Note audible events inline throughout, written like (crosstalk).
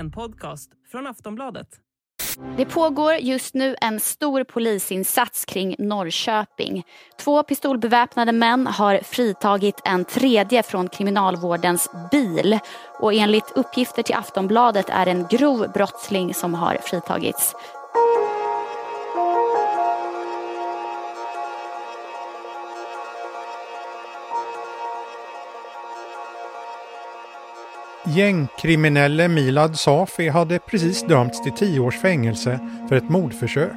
En podcast från Aftonbladet. Det pågår just nu en stor polisinsats kring Norrköping. Två pistolbeväpnade män har fritagit en tredje från kriminalvårdens bil. Och enligt uppgifter till Aftonbladet är en grov brottsling som har fritagits. Gängkriminelle Milad Safi hade precis dömts till tio års fängelse för ett mordförsök.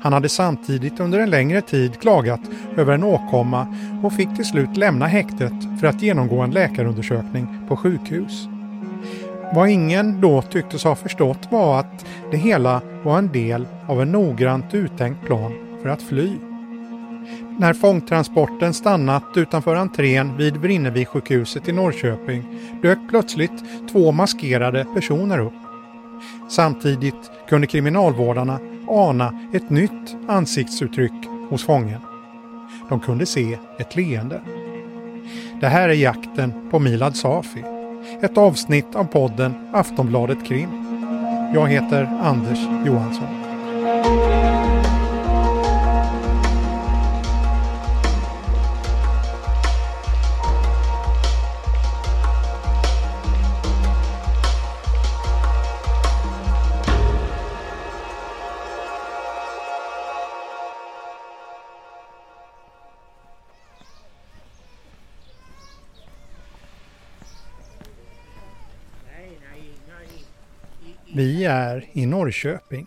Han hade samtidigt under en längre tid klagat över en åkomma och fick till slut lämna häktet för att genomgå en läkarundersökning på sjukhus. Vad ingen då tycktes ha förstått var att det hela var en del av en noggrant uttänkt plan för att fly. När fångtransporten stannat utanför entrén vid Vrinnevi-sjukhuset i Norrköping dök plötsligt två maskerade personer upp. Samtidigt kunde kriminalvårdarna ana ett nytt ansiktsuttryck hos fången. De kunde se ett leende. Det här är jakten på Milad Safi. Ett avsnitt av podden Aftonbladet Krim. Jag heter Anders Johansson. Vi är i Norrköping.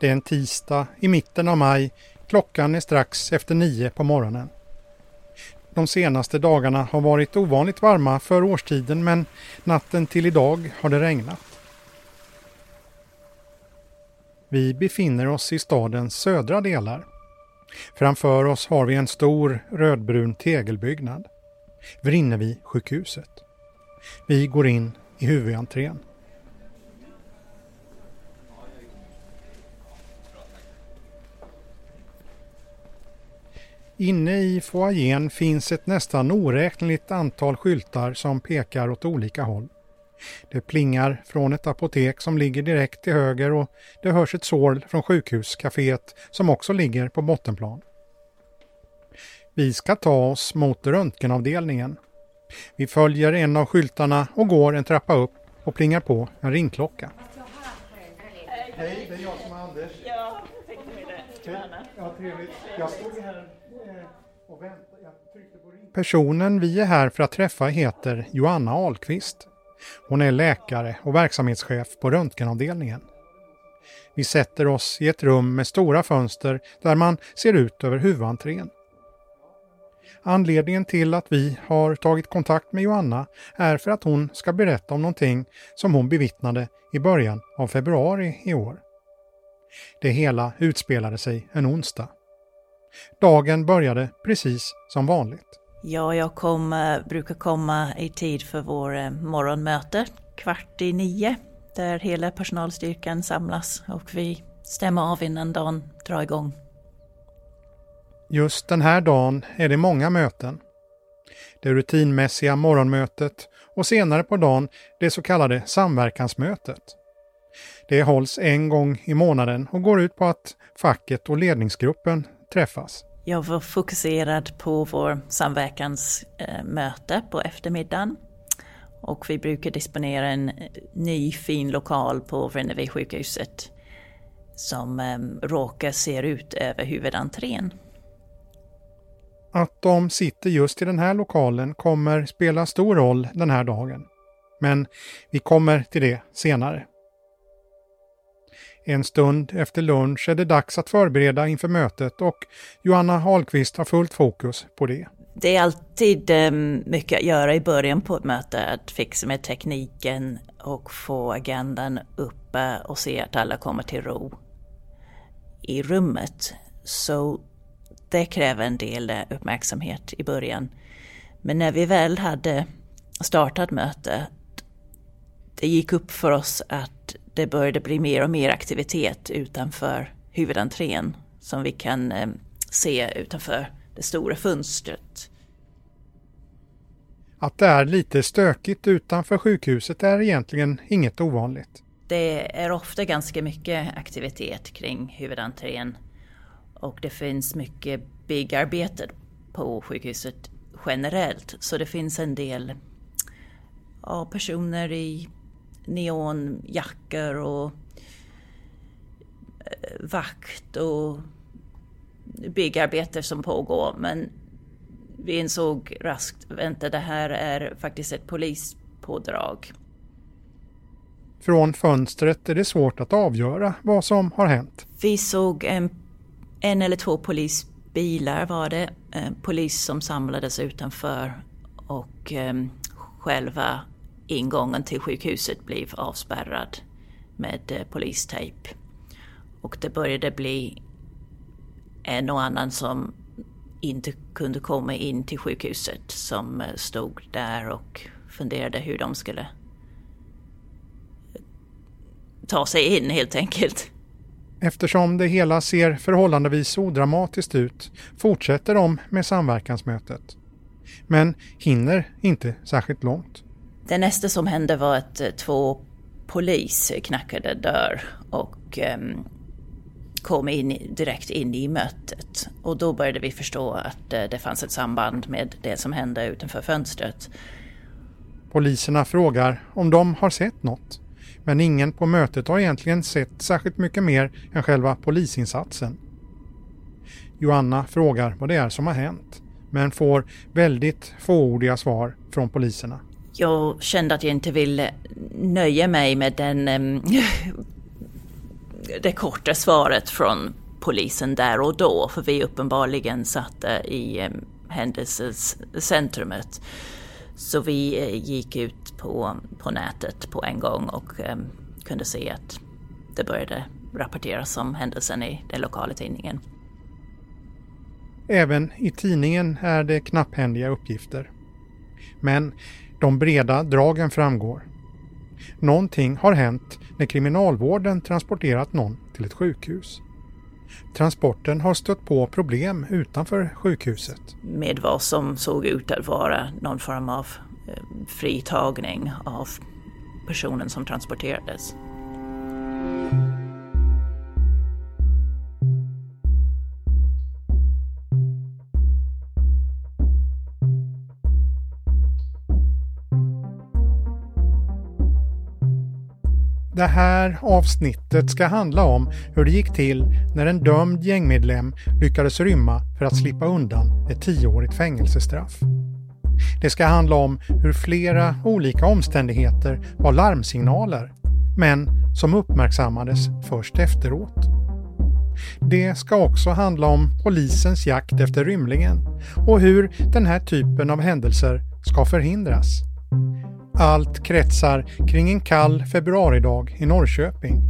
Det är en tisdag i mitten av maj. Klockan är strax efter nio på morgonen. De senaste dagarna har varit ovanligt varma för årstiden men natten till idag har det regnat. Vi befinner oss i stadens södra delar. Framför oss har vi en stor rödbrun tegelbyggnad. Vrinnevi sjukhuset. Vi går in i huvudentrén. Inne i foajén finns ett nästan oräkneligt antal skyltar som pekar åt olika håll. Det plingar från ett apotek som ligger direkt till höger och det hörs ett sorl från sjukhuscaféet som också ligger på bottenplan. Vi ska ta oss mot röntgenavdelningen. Vi följer en av skyltarna och går en trappa upp och plingar på en ringklocka. Hej, det är jag som är Anders. Ja, jag tänkte mig det. Ja, trevligt. Jag stod här och väntade. Jag tryckte på ring. Personen vi är här för att träffa heter Joanna Ahlqvist. Hon är läkare och verksamhetschef på röntgenavdelningen. Vi sätter oss i ett rum med stora fönster där man ser ut över huvudentrén. Anledningen till att vi har tagit kontakt med Joanna är för att hon ska berätta om någonting som hon bevittnade i början av februari i år. Det hela utspelade sig en onsdag. Dagen började precis som vanligt. Ja, jag kom, eh, brukar komma i tid för vår eh, morgonmöte, kvart i nio, där hela personalstyrkan samlas och vi stämmer av innan dagen drar igång. Just den här dagen är det många möten. Det rutinmässiga morgonmötet och senare på dagen det så kallade samverkansmötet. Det hålls en gång i månaden och går ut på att facket och ledningsgruppen träffas. Jag var fokuserad på vår samverkansmöte på eftermiddagen. Och vi brukar disponera en ny fin lokal på Vrinnevi sjukhuset som um, råkar se ut över huvudentrén. Att de sitter just i den här lokalen kommer spela stor roll den här dagen. Men vi kommer till det senare. En stund efter lunch är det dags att förbereda inför mötet och Johanna Ahlqvist har fullt fokus på det. Det är alltid eh, mycket att göra i början på ett möte, att fixa med tekniken och få agendan uppe och se att alla kommer till ro i rummet. Så det kräver en del eh, uppmärksamhet i början. Men när vi väl hade startat mötet, det gick upp för oss att det började bli mer och mer aktivitet utanför huvudentrén som vi kan eh, se utanför det stora fönstret. Att det är lite stökigt utanför sjukhuset är egentligen inget ovanligt. Det är ofta ganska mycket aktivitet kring huvudentrén och det finns mycket byggarbete på sjukhuset generellt. Så det finns en del ja, personer i neonjackor och eh, vakt och byggarbete som pågår. Men vi insåg raskt, vänta det här är faktiskt ett polispådrag. Från fönstret är det svårt att avgöra vad som har hänt. Vi såg en, en eller två polisbilar var det, eh, polis som samlades utanför och eh, själva ingången till sjukhuset blev avspärrad med eh, polistejp. Och det började bli en och annan som inte kunde komma in till sjukhuset som eh, stod där och funderade hur de skulle eh, ta sig in helt enkelt. Eftersom det hela ser förhållandevis odramatiskt ut fortsätter de med samverkansmötet. Men hinner inte särskilt långt. Det nästa som hände var att eh, två polis knackade dörr och um, kom in, direkt in i mötet. Och då började vi förstå att uh, det fanns ett samband med det som hände utanför fönstret. Poliserna frågar om de har sett något. Men ingen på mötet har egentligen sett särskilt mycket mer än själva polisinsatsen. Joanna frågar vad det är som har hänt men får väldigt fåordiga svar från poliserna. Jag kände att jag inte ville nöja mig med den, um, det korta svaret från polisen där och då, för vi uppenbarligen satte eh, i um, händelsecentrumet. Så vi uh, gick ut på, på nätet på en gång och um, kunde se att det började rapporteras om händelsen i den lokala tidningen. Även i tidningen är det knapphändiga uppgifter. Men de breda dragen framgår. Någonting har hänt när kriminalvården transporterat någon till ett sjukhus. Transporten har stött på problem utanför sjukhuset. Med vad som såg ut att vara någon form av eh, fritagning av personen som transporterades. Det här avsnittet ska handla om hur det gick till när en dömd gängmedlem lyckades rymma för att slippa undan ett tioårigt fängelsestraff. Det ska handla om hur flera olika omständigheter var larmsignaler, men som uppmärksammades först efteråt. Det ska också handla om polisens jakt efter rymlingen och hur den här typen av händelser ska förhindras. Allt kretsar kring en kall februaridag i Norrköping.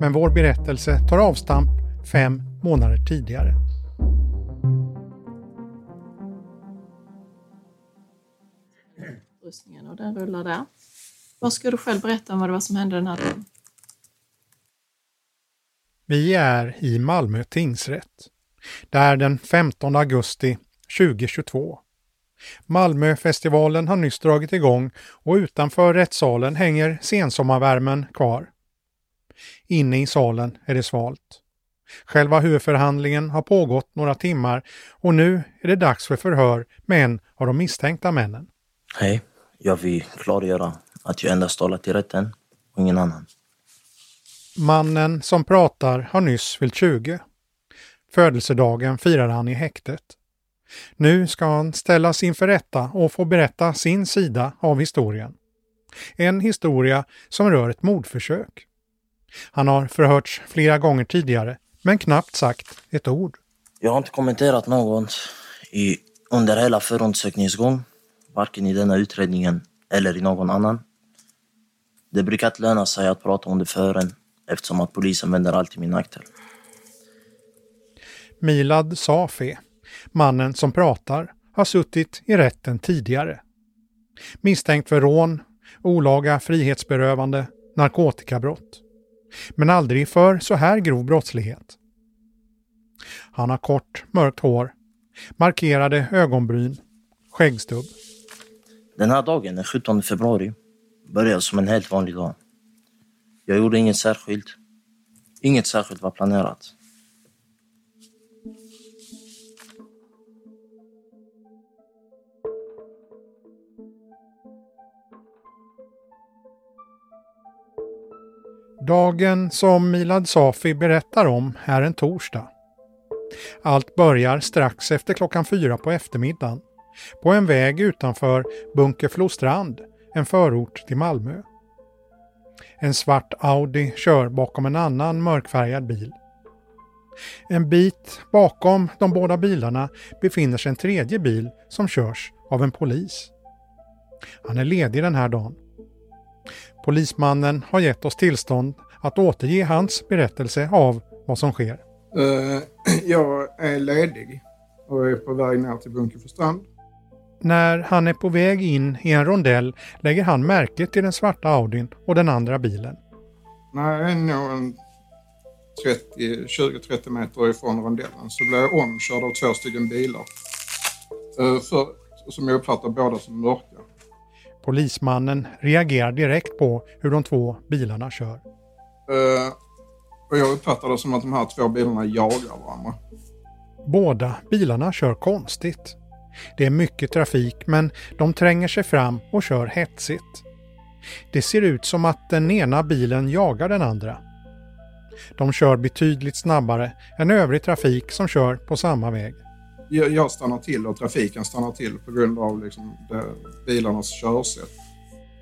Men vår berättelse tar avstamp fem månader tidigare. Rustningen och den rullar där. Vad ska du själv berätta om vad det var som hände den här dagen? Vi är i Malmö tingsrätt. Det är den 15 augusti 2022. Malmöfestivalen har nyss dragit igång och utanför rättssalen hänger sensommarvärmen kvar. Inne i salen är det svalt. Själva huvudförhandlingen har pågått några timmar och nu är det dags för förhör med en av de misstänkta männen. Hej, jag vill klargöra att jag endast talar till rätten och ingen annan. Mannen som pratar har nyss fyllt 20. Födelsedagen firar han i häktet. Nu ska han ställas inför rätta och få berätta sin sida av historien. En historia som rör ett mordförsök. Han har förhörts flera gånger tidigare, men knappt sagt ett ord. Jag har inte kommenterat något i, under hela förundersökningens gång, varken i denna utredningen eller i någon annan. Det brukar inte löna sig att prata under fören eftersom att polisen vänder alltid min nackdel. Milad Safi Mannen som pratar har suttit i rätten tidigare. Misstänkt för rån, olaga frihetsberövande, narkotikabrott. Men aldrig för så här grov brottslighet. Han har kort, mörkt hår, markerade ögonbryn, skäggstubb. Den här dagen, den 17 februari, började som en helt vanlig dag. Jag gjorde inget särskilt. Inget särskilt var planerat. Dagen som Milad Safi berättar om är en torsdag. Allt börjar strax efter klockan fyra på eftermiddagen på en väg utanför Bunkeflostrand, en förort till Malmö. En svart Audi kör bakom en annan mörkfärgad bil. En bit bakom de båda bilarna befinner sig en tredje bil som körs av en polis. Han är ledig den här dagen. Polismannen har gett oss tillstånd att återge hans berättelse av vad som sker. Uh, (clears throat) jag är ledig och är på väg ner till Bunkeflostrand. När han är på väg in i en rondell lägger han märke till den svarta Audin och den andra bilen. När jag är nog 20-30 meter ifrån rondellen så blir jag omkörd av två stycken bilar. Uh, för, som jag uppfattar båda som mörka. Polismannen reagerar direkt på hur de två bilarna kör. Uh, och jag uppfattar det som att de här två bilarna jagar varandra. Båda bilarna kör konstigt. Det är mycket trafik men de tränger sig fram och kör hetsigt. Det ser ut som att den ena bilen jagar den andra. De kör betydligt snabbare än övrig trafik som kör på samma väg. Jag stannar till och trafiken stannar till på grund av liksom bilarnas körsätt.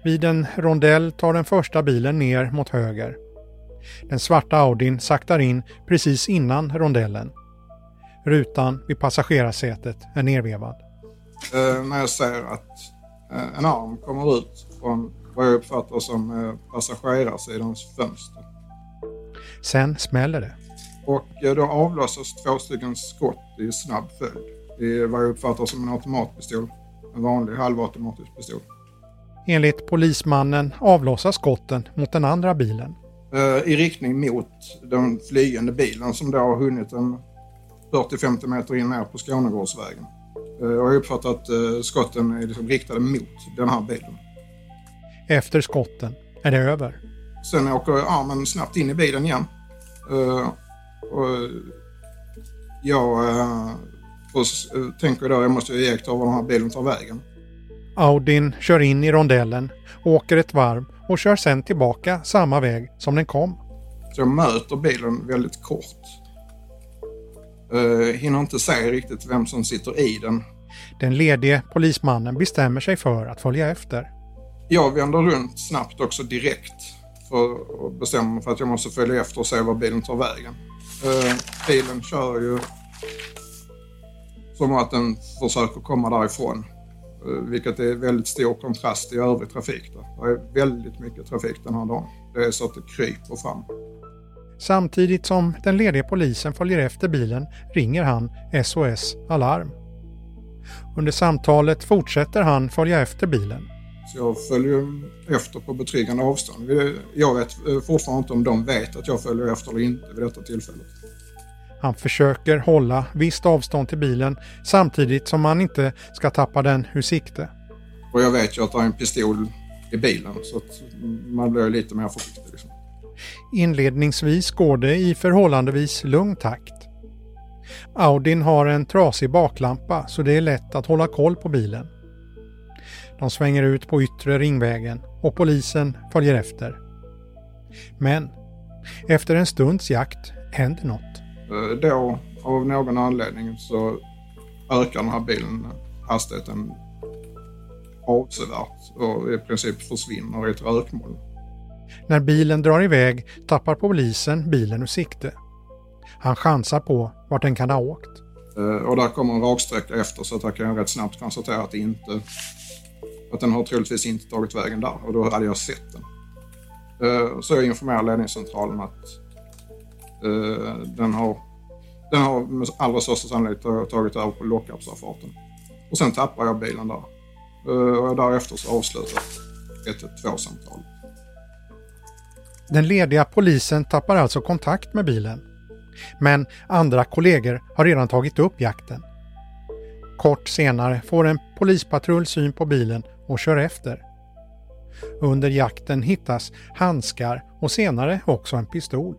Vid en rondell tar den första bilen ner mot höger. Den svarta Audin saktar in precis innan rondellen. Rutan vid passagerarsätet är nervevad. Eh, när jag ser att eh, en arm kommer ut från vad jag uppfattar som eh, passagerarsidans fönster. Sen smäller det. Och eh, då avlossas två stycken skott i snabb följd. I vad jag uppfattar som en automatpistol. En vanlig halvautomatisk pistol. Enligt polismannen avlossas skotten mot den andra bilen. Eh, I riktning mot den flygande bilen som då har hunnit en 40-50 meter in ner på Skånegårdsvägen. Eh, jag har uppfattat att skotten är liksom riktade mot den här bilen. Efter skotten är det över. Sen åker armen snabbt in i bilen igen. Och jag tänker då, jag måste iaktta var den här bilen tar vägen. Audin kör in i rondellen, åker ett varv och kör sen tillbaka samma väg som den kom. Så jag möter bilen väldigt kort. Uh, hinner inte se riktigt vem som sitter i den. Den ledige polismannen bestämmer sig för att följa efter. Jag vänder runt snabbt också direkt för att bestämma för att jag måste följa efter och se var bilen tar vägen. Eh, bilen kör ju som att den försöker komma därifrån. Eh, vilket är väldigt stor kontrast i övrig trafik. Då. Det är väldigt mycket trafik den här dagen. Det är så att det kryper fram. Samtidigt som den lediga polisen följer efter bilen ringer han SOS Alarm. Under samtalet fortsätter han följa efter bilen. Så jag följer efter på betryggande avstånd. Jag vet fortfarande inte om de vet att jag följer efter eller inte vid detta tillfället. Han försöker hålla visst avstånd till bilen samtidigt som han inte ska tappa den ur sikte. Och jag vet ju att det är en pistol i bilen så att man blir lite mer försiktig. Liksom. Inledningsvis går det i förhållandevis lugn takt. Audin har en trasig baklampa så det är lätt att hålla koll på bilen. De svänger ut på yttre ringvägen och polisen följer efter. Men efter en stunds jakt händer något. Eh, då, av någon anledning, så ökar den här bilen hastigheten avsevärt och i princip försvinner i ett rökmoln. När bilen drar iväg tappar polisen bilen ur sikte. Han chansar på vart den kan ha åkt. Eh, och där kommer en raksträcka efter så att jag kan rätt snabbt konstatera att, inte, att den har troligtvis inte tagit vägen där och då hade jag sett den. Eh, så jag informerar ledningscentralen att eh, den har, den har med allra största sannolikhet tagit över på lockupsavfarten. Och sen tappar jag bilen där. Eh, och därefter så avslutar 112-samtalet. Den lediga polisen tappar alltså kontakt med bilen. Men andra kollegor har redan tagit upp jakten. Kort senare får en polispatrull syn på bilen och kör efter. Under jakten hittas handskar och senare också en pistol.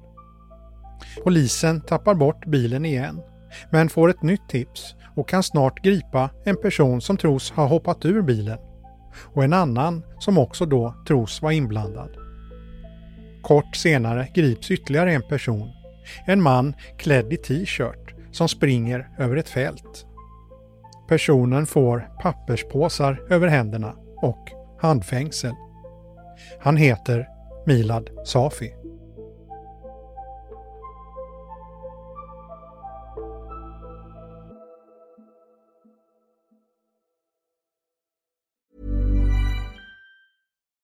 Polisen tappar bort bilen igen, men får ett nytt tips och kan snart gripa en person som tros ha hoppat ur bilen och en annan som också då tros vara inblandad. Kort senare grips ytterligare en person, en man klädd i t-shirt som springer över ett fält. Personen får papperspåsar över händerna och handfängsel. Han heter Milad Safi.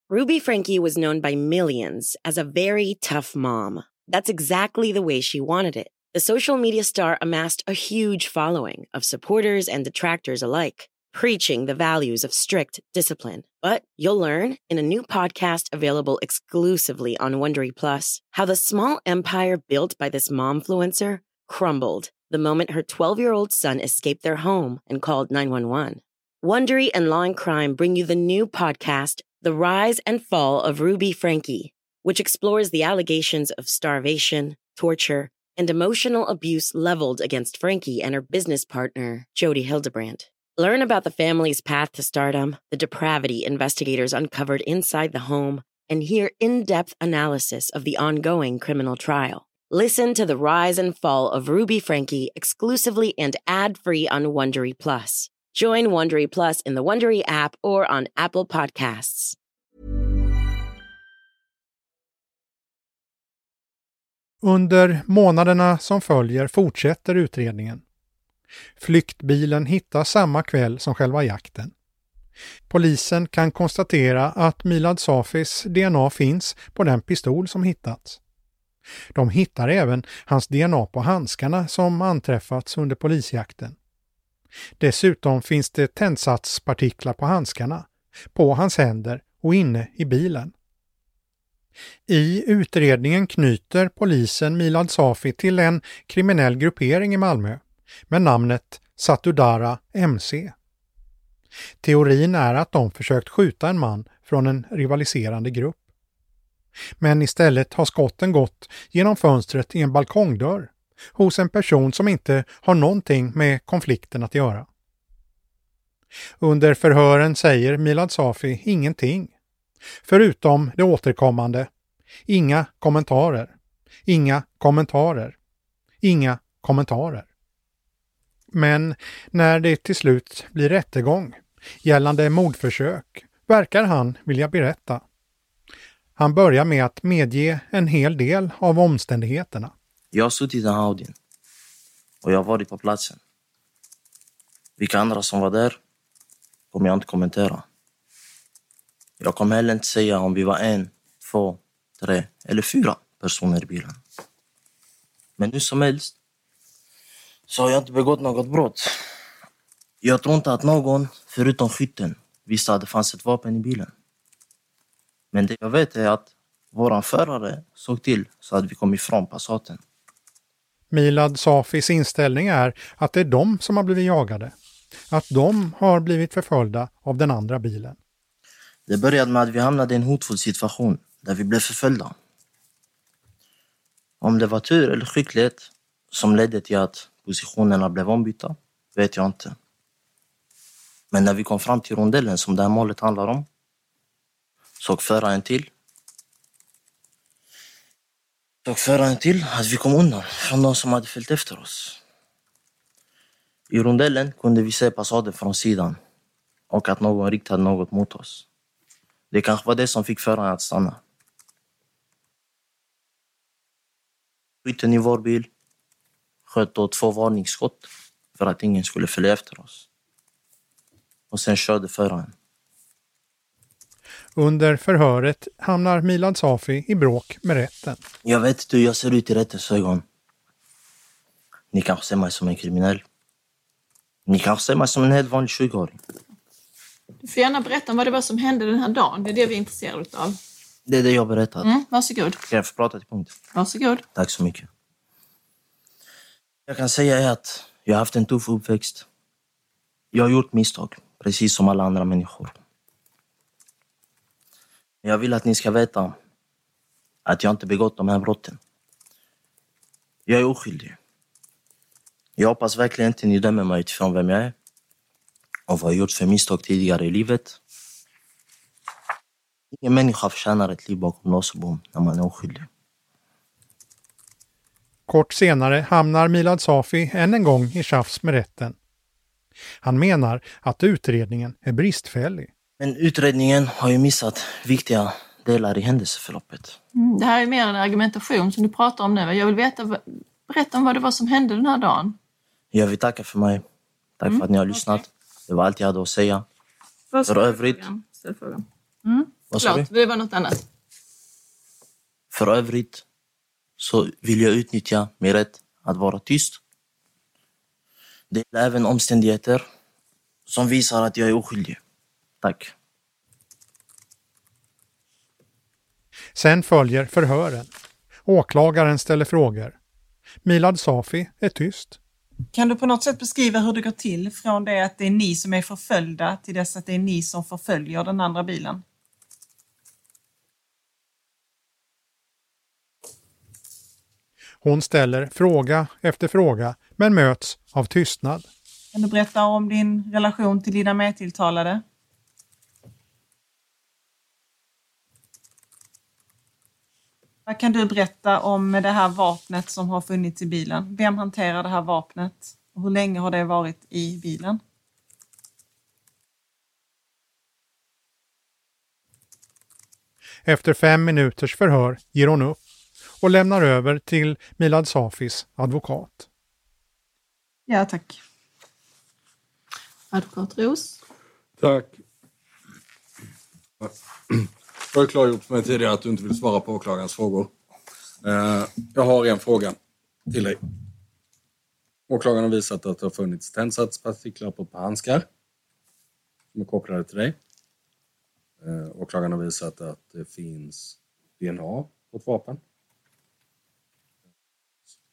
Ruby Frankie was known by millions as a very tough mom. That's exactly the way she wanted it. The social media star amassed a huge following of supporters and detractors alike, preaching the values of strict discipline. But you'll learn in a new podcast available exclusively on Wondery Plus how the small empire built by this momfluencer crumbled the moment her 12 year old son escaped their home and called 911. Wondery and Law and Crime bring you the new podcast, The Rise and Fall of Ruby Frankie, which explores the allegations of starvation, torture, and emotional abuse leveled against Frankie and her business partner, Jody Hildebrandt. Learn about the family's path to stardom, the depravity investigators uncovered inside the home, and hear in depth analysis of the ongoing criminal trial. Listen to the rise and fall of Ruby Frankie exclusively and ad free on Wondery Plus. Join Wondery Plus in the Wondery app or on Apple Podcasts. Under månaderna som följer fortsätter utredningen. Flyktbilen hittas samma kväll som själva jakten. Polisen kan konstatera att Milad Safis DNA finns på den pistol som hittats. De hittar även hans DNA på handskarna som anträffats under polisjakten. Dessutom finns det tändsatspartiklar på handskarna, på hans händer och inne i bilen. I utredningen knyter polisen Milad Safi till en kriminell gruppering i Malmö med namnet Satudara MC. Teorin är att de försökt skjuta en man från en rivaliserande grupp. Men istället har skotten gått genom fönstret i en balkongdörr hos en person som inte har någonting med konflikten att göra. Under förhören säger Milad Safi ingenting, förutom det återkommande Inga kommentarer, inga kommentarer, inga kommentarer. Men när det till slut blir rättegång gällande mordförsök verkar han vilja berätta. Han börjar med att medge en hel del av omständigheterna. Jag har suttit i den här Audin och jag har varit på platsen. Vilka andra som var där kommer jag inte kommentera. Jag kommer heller inte säga om vi var en, två, tre eller fyra personer i bilen. Men hur som helst så har jag inte begått något brott. Jag tror inte att någon, förutom skytten, visste att det fanns ett vapen i bilen. Men det jag vet är att vår förare såg till så att vi kom ifrån Passaten. Milad Safis inställning är att det är de som har blivit jagade. Att de har blivit förföljda av den andra bilen. Det började med att vi hamnade i en hotfull situation där vi blev förföljda. Om det var tur eller skicklighet som ledde till att positionerna blev ombytta vet jag inte. Men när vi kom fram till rondellen som det här målet handlar om såg föraren till såg föraren till att vi kom undan från de som hade följt efter oss. I rondellen kunde vi se passaden från sidan och att någon riktade något mot oss. Det kanske var det som fick föraren att stanna. Skytten i vår bil sköt då två varningsskott för att ingen skulle följa efter oss. Och sen körde föraren. Under förhöret hamnar Milad Safi i bråk med rätten. Jag vet inte hur jag ser ut i rättens ögon. Ni kanske ser mig som en kriminell. Ni kanske ser mig som en helt vanlig 20-åring. Du får gärna berätta om vad det var som hände den här dagen. Det är det vi är intresserade av. Det är det jag berättat. Mm, varsågod. Kan jag få prata till punkt? Varsågod. Tack så mycket. Jag kan säga att jag har haft en tuff uppväxt. Jag har gjort misstag, precis som alla andra människor. Jag vill att ni ska veta att jag inte begått de här brotten. Jag är oskyldig. Jag hoppas verkligen inte ni dömer mig utifrån vem jag är och vad jag gjort för misstag tidigare i livet. Ingen människa förtjänar ett liv bakom lås och bom när man är oskyldig. Kort senare hamnar Milad Safi än en gång i tjafs med rätten. Han menar att utredningen är bristfällig. Men utredningen har ju missat viktiga delar i händelseförloppet. Mm, det här är mer en argumentation som du pratar om nu. Jag vill veta, berätta om vad det var som hände den här dagen. Jag vill tacka för mig. Tack Mm, för att ni har lyssnat. okej. Det var allt jag hade att säga. Vad För övrigt, Ställ frågan. Mm. vad? Förlåt, det var något annat. För övrigt så vill jag utnyttja min rätt att vara tyst. Det är även omständigheter som visar att jag är oskyldig. Tack. Sen följer förhören. Åklagaren ställer frågor. Milad Safi är tyst. Kan du på något sätt beskriva hur det går till från det att det är ni som är förföljda till dess att det är ni som förföljer den andra bilen? Hon ställer fråga efter fråga men möts av tystnad. Kan du berätta om din relation till dina medtilltalade? Vad kan du berätta om det här vapnet som har funnits i bilen? Vem hanterar det här vapnet? Och hur länge har det varit i bilen? Efter fem minuters förhör ger hon upp och lämnar över till Milad Safis advokat. Ja, tack. Advokat Ros. Tack. Jag har klargjort för mig tidigare att du inte vill svara på åklagarens frågor. Eh, jag har en fråga till dig. Åklagaren har visat att det har funnits tändsatspartiklar på ett par handskar som är kopplade till dig. Eh, åklagaren har visat att det finns DNA på ett vapen.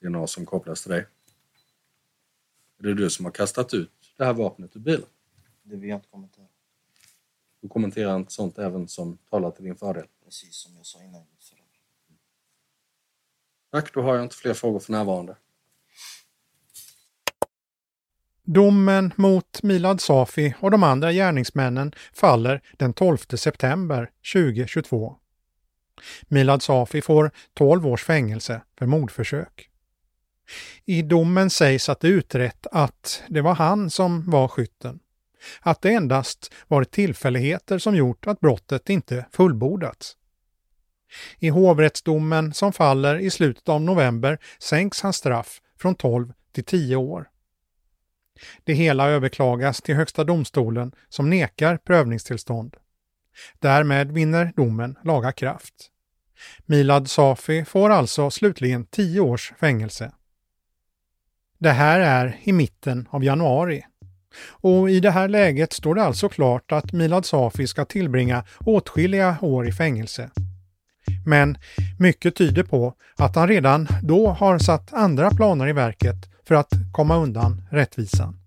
DNA som kopplas till dig. Är det du som har kastat ut det här vapnet ur bilen? Det vill jag inte kommentera. Du kommenterar inte sånt även som talar till din fördel. Precis som jag sa innan. Tack, då har jag inte fler frågor för närvarande. Domen mot Milad Safi och de andra gärningsmännen faller den 12 september 2022. Milad Safi får 12 års fängelse för mordförsök. I domen sägs att det utrett att det var han som var skytten. Att det endast varit tillfälligheter som gjort att brottet inte fullbordats. I hovrättsdomen som faller i slutet av november sänks hans straff från 12 till 10 år. Det hela överklagas till Högsta domstolen som nekar prövningstillstånd. Därmed vinner domen laga kraft. Milad Safi får alltså slutligen 10 års fängelse. Det här är i mitten av januari. Och i det här läget står det alltså klart att Milad Safi ska tillbringa åtskilliga år i fängelse. Men mycket tyder på att han redan då har satt andra planer i verket för att komma undan rättvisan.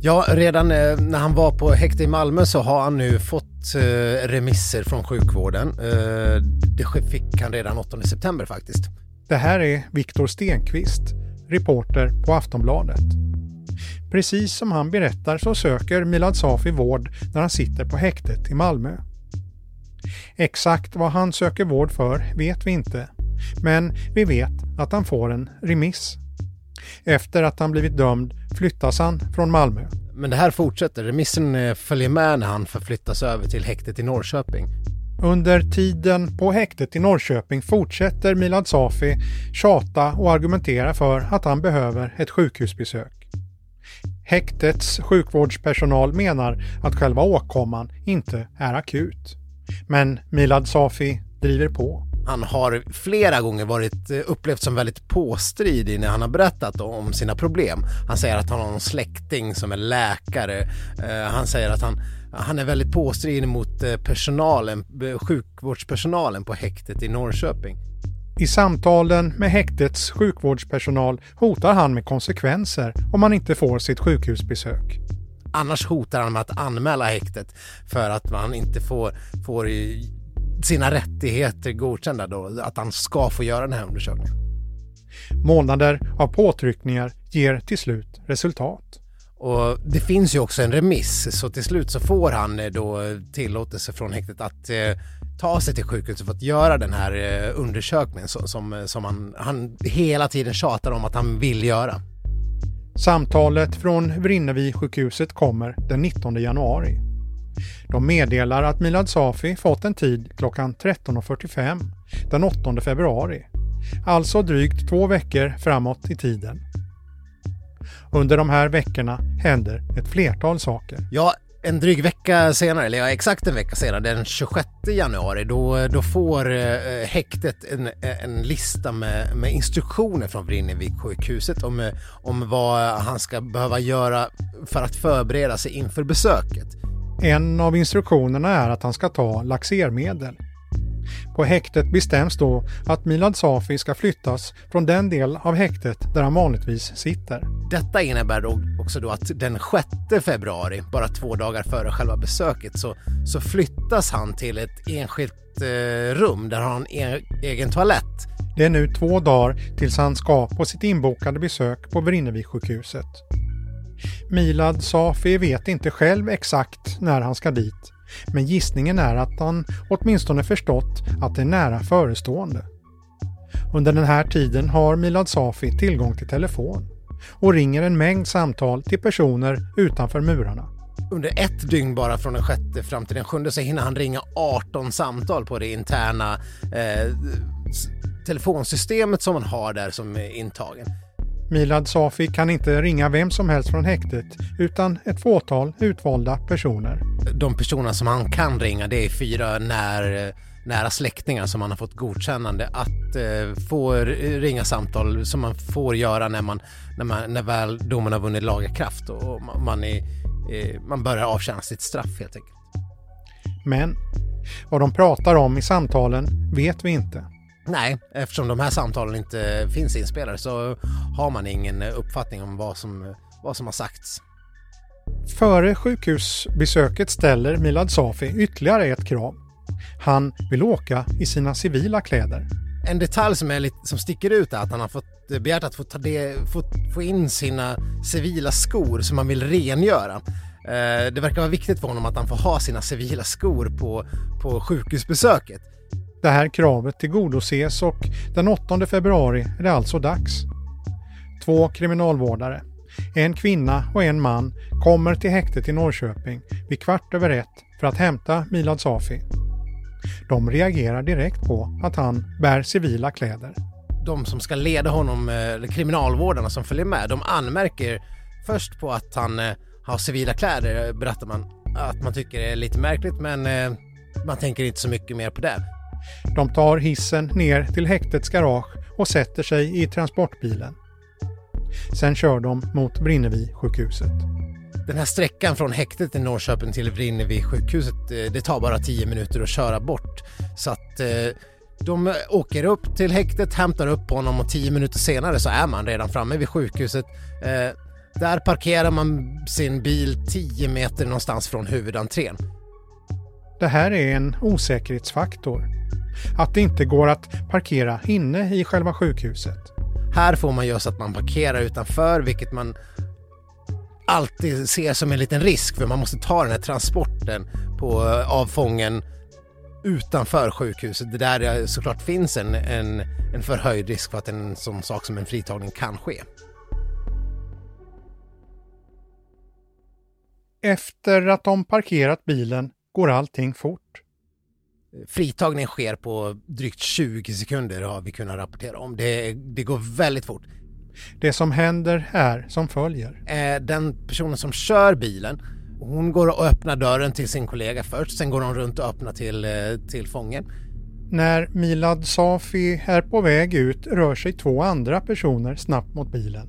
Ja, redan eh, när han var på häkte i Malmö så har han nu fått eh, remisser från sjukvården. Eh, det fick han redan 8 september faktiskt. Det här är Viktor Stenqvist, reporter på Aftonbladet. Precis som han berättar så söker Milad Safi vård när han sitter på häktet i Malmö. Exakt vad han söker vård för vet vi inte, men vi vet att han får en remiss. Efter att han blivit dömd flyttas han från Malmö. Men det här fortsätter. Remissen eh, följer med när han förflyttas över till häktet i Norrköping. Under tiden på häktet i Norrköping fortsätter Milad Safi tjata och argumentera för att han behöver ett sjukhusbesök. Häktets sjukvårdspersonal menar att själva åkomman inte är akut. Men Milad Safi driver på. Han har flera gånger varit eh, upplevt som väldigt påstridig när han har berättat om sina problem. Han säger att han har någon släkting som är läkare. Eh, han säger att han, han är väldigt påstridig mot eh, personalen, sjukvårdspersonalen på häktet i Norrköping. I samtalen med häktets sjukvårdspersonal hotar han med konsekvenser om han inte får sitt sjukhusbesök. Annars hotar han med att anmäla häktet för att man inte får, får sina rättigheter godkända då, att han ska få göra den här undersökningen. Månader av påtryckningar ger till slut resultat. Och det finns ju också en remiss så till slut så får han eh, då tillåtelse från häktet att eh, ta sig till sjukhuset för att göra den här eh, undersökningen som, som, som han, han hela tiden tjatar om att han vill göra. Samtalet från Vrinnevi-sjukhuset kommer den 19 januari. De meddelar att Milad Safi fått en tid klockan 13.45 den 8 februari. Alltså drygt två veckor framåt i tiden. Under de här veckorna händer ett flertal saker. Ja, en dryg vecka senare, eller ja, exakt en vecka senare, den 26 januari, då, då får eh, häktet en, eh, en lista med, med instruktioner från Vrinnevikssjukhuset om, eh, om vad han ska behöva göra för att förbereda sig inför besöket. En av instruktionerna är att han ska ta laxermedel. På häktet bestäms då att Milad Safi ska flyttas från den del av häktet där han vanligtvis sitter. Detta innebär då också då att den 6 februari, bara två dagar före själva besöket, så, så flyttas han till ett enskilt eh, rum där han har en e egen toalett. Det är nu två dagar tills han ska på sitt inbokade besök på Vrinnevi-sjukhuset. Milad Safi vet inte själv exakt när han ska dit men gissningen är att han åtminstone förstått att det är nära förestående. Under den här tiden har Milad Safi tillgång till telefon och ringer en mängd samtal till personer utanför murarna. Under ett dygn bara från den sjätte fram till den sjunde så hinner han ringa 18 samtal på det interna eh, telefonsystemet som man har där som är intagen. Milad Safi kan inte ringa vem som helst från häktet utan ett fåtal utvalda personer. De personerna som han kan ringa det är fyra när, nära släktingar som han har fått godkännande att eh, få ringa samtal som man får göra när, man, när, man, när väl domen har vunnit laga kraft och man, är, eh, man börjar avtjäna sitt straff helt enkelt. Men vad de pratar om i samtalen vet vi inte. Nej, eftersom de här samtalen inte finns inspelade så har man ingen uppfattning om vad som, vad som har sagts. Före sjukhusbesöket ställer Milad Safi ytterligare ett krav. Han vill åka i sina civila kläder. En detalj som, är lite, som sticker ut är att han har fått begärt att få, ta det, få, få in sina civila skor som han vill rengöra. Eh, det verkar vara viktigt för honom att han får ha sina civila skor på, på sjukhusbesöket. Det här kravet tillgodoses och den 8 februari är det alltså dags. Två kriminalvårdare, en kvinna och en man, kommer till häktet i Norrköping vid kvart över ett för att hämta Milad Safi. De reagerar direkt på att han bär civila kläder. De som ska leda honom, eh, kriminalvårdarna som följer med, de anmärker först på att han eh, har civila kläder, eh, berättar man. Att man tycker det är lite märkligt men man tänker inte så mycket mer på det. De tar hissen ner till häktets garage och sätter sig i transportbilen. Sen kör de mot Vrinnevi-sjukhuset. Den här sträckan från häktet i Norrköping till Vrinnevi-sjukhuset, eh, det tar bara 10 minuter att köra bort. Så att eh, de åker upp till häktet, hämtar upp honom och 10 minuter senare så är man redan framme vid sjukhuset. Eh, där parkerar man sin bil 10 meter någonstans från huvudentrén. Det här är en osäkerhetsfaktor. Att det inte går att parkera inne i själva sjukhuset. Här får man göra så att man parkerar utanför, vilket man alltid ser som en liten risk för man måste ta den här transporten på avfången utanför sjukhuset. Det där såklart finns en, en, en förhöjd risk för att en sån sak som en fritagning kan ske. Efter att de parkerat bilen går allting fort. Fritagning sker på drygt 20 sekunder har vi kunnat rapportera om. Det, det går väldigt fort. Det som händer är som följer. Eh, den personen som kör bilen, hon går och öppnar dörren till sin kollega först, sen går hon runt och öppnar till, eh, till fången. När Milad Safi är på väg ut rör sig två andra personer snabbt mot bilen.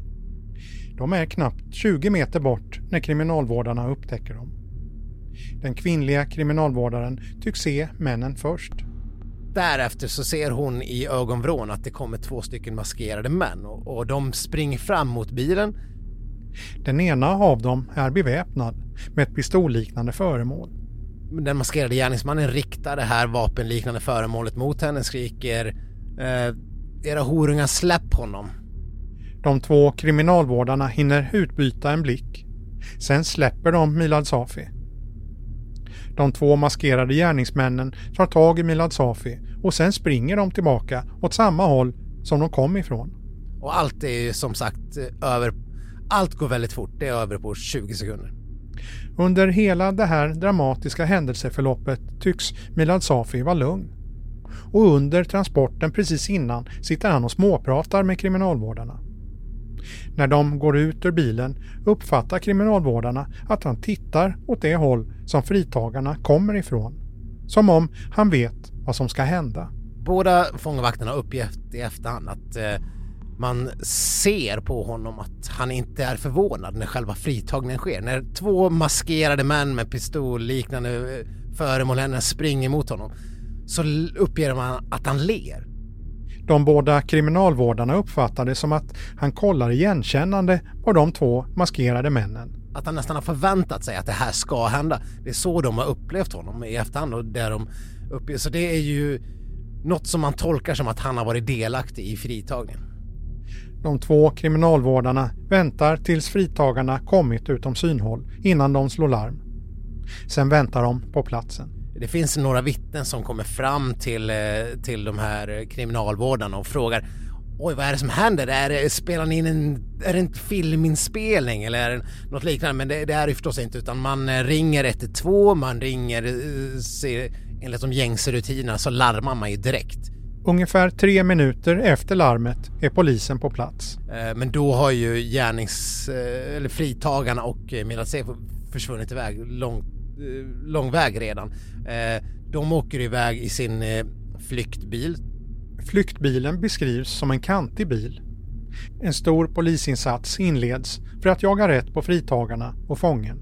De är knappt 20 meter bort när kriminalvårdarna upptäcker dem. Den kvinnliga kriminalvårdaren tycks se männen först. därefter så ser hon i ögonvrån att det kommer två stycken maskerade män och, och de springer fram mot bilen. Den ena av dem är beväpnad med ett pistolliknande föremål. Den maskerade gärningsmannen riktar det här vapenliknande föremålet mot henne skriker eh, Era horungar släpp honom. De två kriminalvårdarna hinner utbyta en blick. Sen släpper de Milad Safi. De två maskerade gärningsmännen tar tag i Milad Safi och sen springer de tillbaka åt samma håll som de kom ifrån. Och allt är ju som sagt över... Allt går väldigt fort. Det är över på 20 sekunder. Under hela det här dramatiska händelseförloppet tycks Milad Safi vara lugn. Och under transporten precis innan sitter han och småpratar med kriminalvårdarna. När de går ut ur bilen uppfattar kriminalvårdarna att han tittar åt det håll som fritagarna kommer ifrån. Som om han vet vad som ska hända. Båda fångvakterna uppger uppgett i efterhand att eh, man ser på honom att han inte är förvånad när själva fritagningen sker. När två maskerade män med pistolliknande eh, föremål springer mot honom så uppger man att han ler. De båda kriminalvårdarna uppfattade det som att han kollar igenkännande på de två maskerade männen. Att han nästan har förväntat sig att det här ska hända. Det är så de har upplevt honom i efterhand och där de uppger. Så det är ju något som man tolkar som att han har varit delaktig i fritagningen. De två kriminalvårdarna väntar tills fritagarna kommit utom synhåll innan de slår larm. Sen väntar de på platsen. Det finns några vittnen som kommer fram till, eh, till de här kriminalvårdarna och frågar Oj, vad är det som händer? Är det, spelar ni in en, är det en filminspelning eller är det något liknande? Men det, det är det förstås inte utan man eh, ringer 112, man ringer, eh, ser, enligt de gängse rutinerna så larmar man ju direkt. Ungefär tre minuter efter larmet är polisen på plats. Men då har ju gärnings, eller fritagarna och Milad försvunnit iväg långt Eh, lång väg redan. Eh, de åker iväg i sin eh, flyktbil. Flyktbilen beskrivs som en kantig bil. En stor polisinsats inleds för att jaga rätt på fritagarna och fången.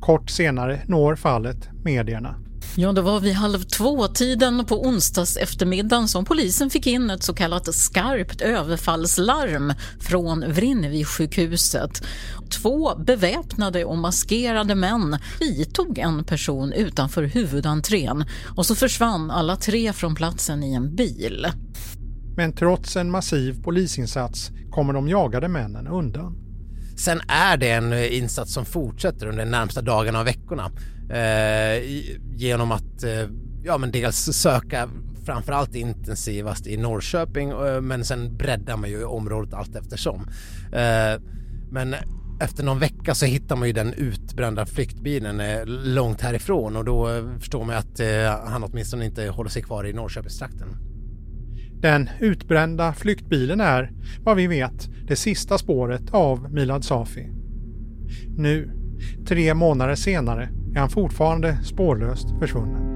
Kort senare når fallet medierna. Ja, det var vid halv två-tiden på onsdags eftermiddagen som polisen fick in ett så kallat skarpt överfallslarm från Vrinnevi-sjukhuset. Två beväpnade och maskerade män fritog en person utanför huvudentrén och så försvann alla tre från platsen i en bil. Men trots en massiv polisinsats kommer de jagade männen undan. Sen är det en insats som fortsätter under de närmsta dagarna och veckorna eh, Eh, genom att eh, ja, men dels söka framförallt intensivast i Norrköping eh, men sen breddar man ju området allt eftersom. Men efter någon vecka så hittar man ju den utbrända flyktbilen långt härifrån och då förstår man att han åtminstone inte håller sig kvar i Norrköpingstrakten. Den utbrända flyktbilen är, vad vi vet, det sista spåret av Milad Safi. Nu, tre månader senare, är han fortfarande spårlöst försvunnen.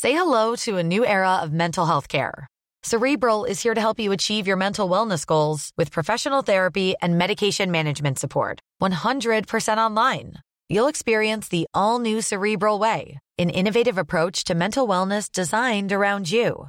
Say hello to a new era of mental health care. Cerebral is here to help you achieve your mental wellness goals with professional therapy and medication management support. 100% online. You'll experience the all new Cerebral Way, an innovative approach to mental wellness designed around you.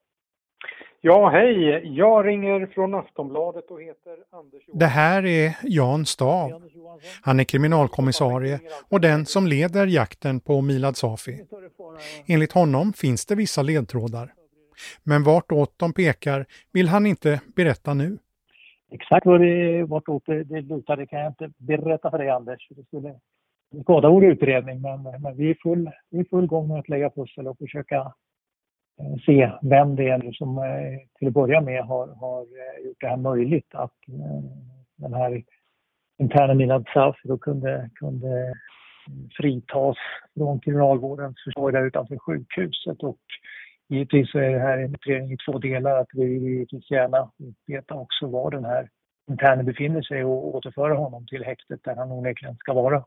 Ja, hej. Jag ringer från Aftonbladet och heter Anders Johansson. Det här är Jan Stav. Han är kriminalkommissarie och den som leder jakten på Milad Safi. Enligt honom finns det vissa ledtrådar. Men vartåt de pekar vill han inte berätta nu. Exakt vad det, vartåt det, det lutade kan jag inte berätta för dig Anders. Det skulle skada vår utredning men, men vi, är full, vi är full gång med att lägga pussel och försöka se vem det är som eh, till att börja med har, har eh, gjort det här möjligt att eh, den här interna Milad Safi då kunde, kunde fritas från kriminalvårdens försorg där utanför sjukhuset och Givetvis så är det här en utredning i två delar. Att vi givetvis gärna veta också var den här internen befinner sig och återföra honom till häktet där han onekligen ska vara.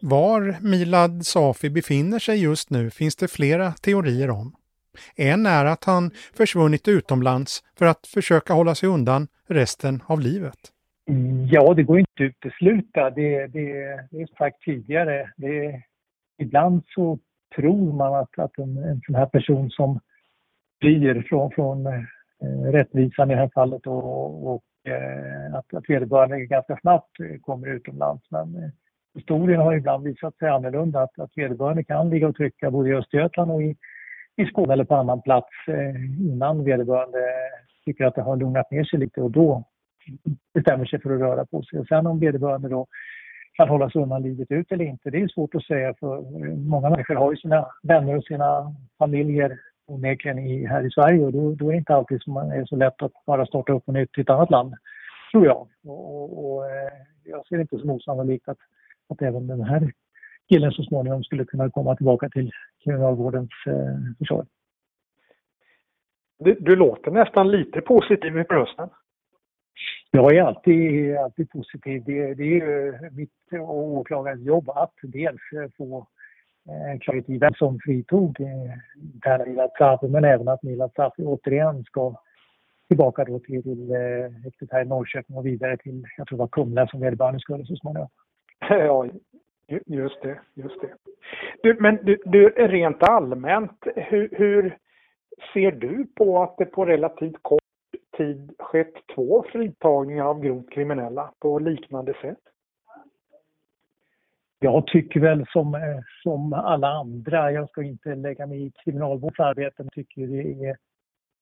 Var Milad Safi befinner sig just nu finns det flera teorier om. En är att han försvunnit utomlands för att försöka hålla sig undan resten av livet. Ja, det går inte att utesluta. Det, det, det är sagt tidigare. Det, ibland så tror man att, att en, en sån här person som flyr från, från eh, rättvisan i det här fallet och, och eh, att, att vederbörande ganska snabbt kommer utomlands. Men eh, historien har ibland visat sig annorlunda, att, att vederbörande kan ligga och trycka både i Östergötland och i, i Skåne eller på annan plats eh, innan vederbörande tycker att det har lugnat ner sig lite och då bestämmer sig för att röra på sig. Och sen om vederbörande då kan hålla sig undan livet ut eller inte. Det är svårt att säga för eh, många människor har ju sina vänner och sina familjer onekligen här i Sverige och då, då är det inte alltid som man är så lätt att bara starta upp på nytt i ett annat land, tror jag. Och, och, och eh, jag ser det inte som osannolikt att, att även den här killen så småningom skulle kunna komma tillbaka till kriminalvårdens eh, försvar. Du, du låter nästan lite positiv i rösten. Jag är alltid, alltid positiv. Det, det är ju mitt och åklagarens jobb att dels få klarhet i vem som fritog interna eh, Milad Safi men även att Milad Safi återigen ska tillbaka då till, till eh, häktet här i Norrköping och vidare till, jag tror det var Kumla som vederbörande skulle så småningom. (laughs) Ja, just det. Just det. Du, men du, du, rent allmänt, hur, hur ser du på att det på relativt kort tid skett två fritagningar av grovt kriminella på liknande sätt? Jag tycker väl som, eh, som alla andra, jag ska inte lägga mig i kriminalvårdens arbete, men tycker det är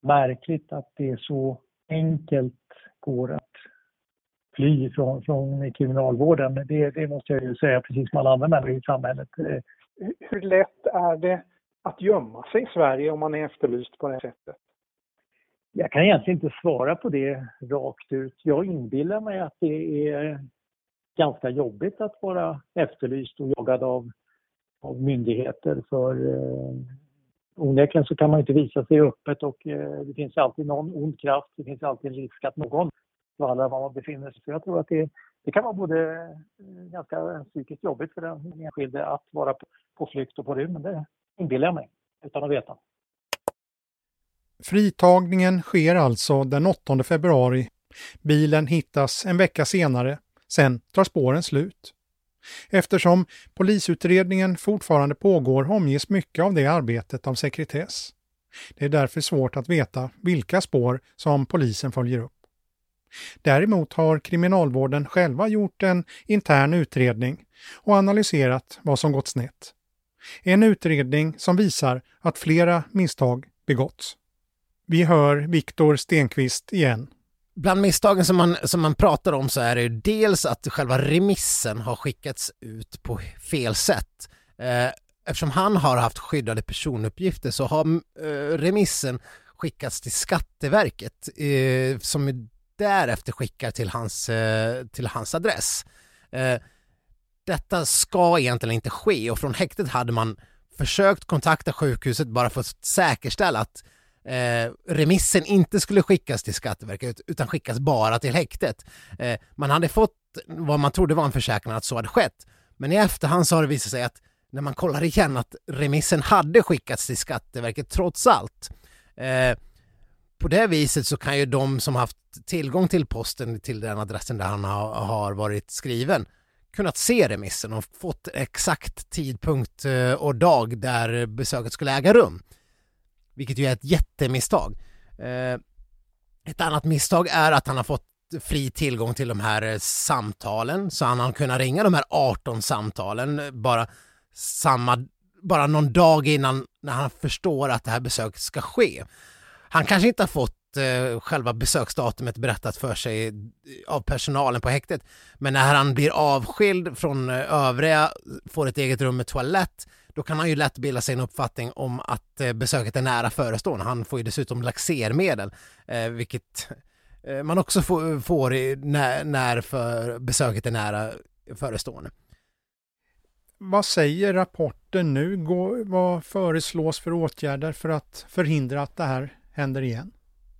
märkligt att det är så enkelt går att fly från, från kriminalvården. Det, det måste jag ju säga, precis som alla andra människor i samhället. Hur lätt är det att gömma sig i Sverige om man är efterlyst på det sättet? Jag kan egentligen inte svara på det rakt ut. Jag inbillar mig att det är ganska jobbigt att vara efterlyst och jagad av, av myndigheter för eh, onekligen så kan man inte visa sig öppet och eh, det finns alltid någon ond kraft, det finns alltid en risk att någon skvallrar var man befinner sig. Så jag tror att det, det kan vara både eh, ganska psykiskt jobbigt för den enskilde att vara på, på flykt och på rymmen, det inbillar jag mig utan att veta. Fritagningen sker alltså den 8 februari. Bilen hittas en vecka senare. Sen tar spåren slut. Eftersom polisutredningen fortfarande pågår omges mycket av det arbetet av sekretess. Det är därför svårt att veta vilka spår som polisen följer upp. Däremot har kriminalvården själva gjort en intern utredning och analyserat vad som gått snett. En utredning som visar att flera misstag begåtts. Vi hör Viktor Stenqvist igen. Bland misstagen som man, som man pratar om så är det dels att själva remissen har skickats ut på fel sätt. Eh, eftersom han har haft skyddade personuppgifter så har eh, remissen skickats till Skatteverket eh, som därefter skickar till hans, eh, till hans adress. Eh, detta ska egentligen inte ske och från häktet hade man försökt kontakta sjukhuset bara för att säkerställa att eh, remissen inte skulle skickas till Skatteverket utan skickas bara till häktet. Eh, man hade fått vad man trodde var en försäkran att så hade skett. Men i efterhand så har det visat sig att när man kollar igen att remissen hade skickats till Skatteverket trots allt. Eh, på det viset så kan ju de som haft tillgång till posten till den adressen där han har, har varit skriven kunnat se remissen och fått exakt tidpunkt eh, och dag där besöket skulle äga rum vilket ju är ett jättemisstag. Eh, ett annat misstag är att han har fått fri tillgång till de här eh, samtalen så han har kunnat ringa de här 18 samtalen bara samma, bara någon dag innan när han förstår att det här besöket ska ske. Han kanske inte har fått eh, själva besöksdatumet berättat för sig eh, av personalen på häktet. Men när han blir avskild från eh, övriga, får ett eget rum med toalett, då kan han ju lätt bilda sig en uppfattning om att eh, besöket är nära förestående. Han får ju dessutom laxermedel, eh, vilket eh, man också får, får i, när, när för besöket är nära förestående. Vad säger rapporten nu? Gå, vad föreslås för åtgärder för att förhindra att det här händer igen?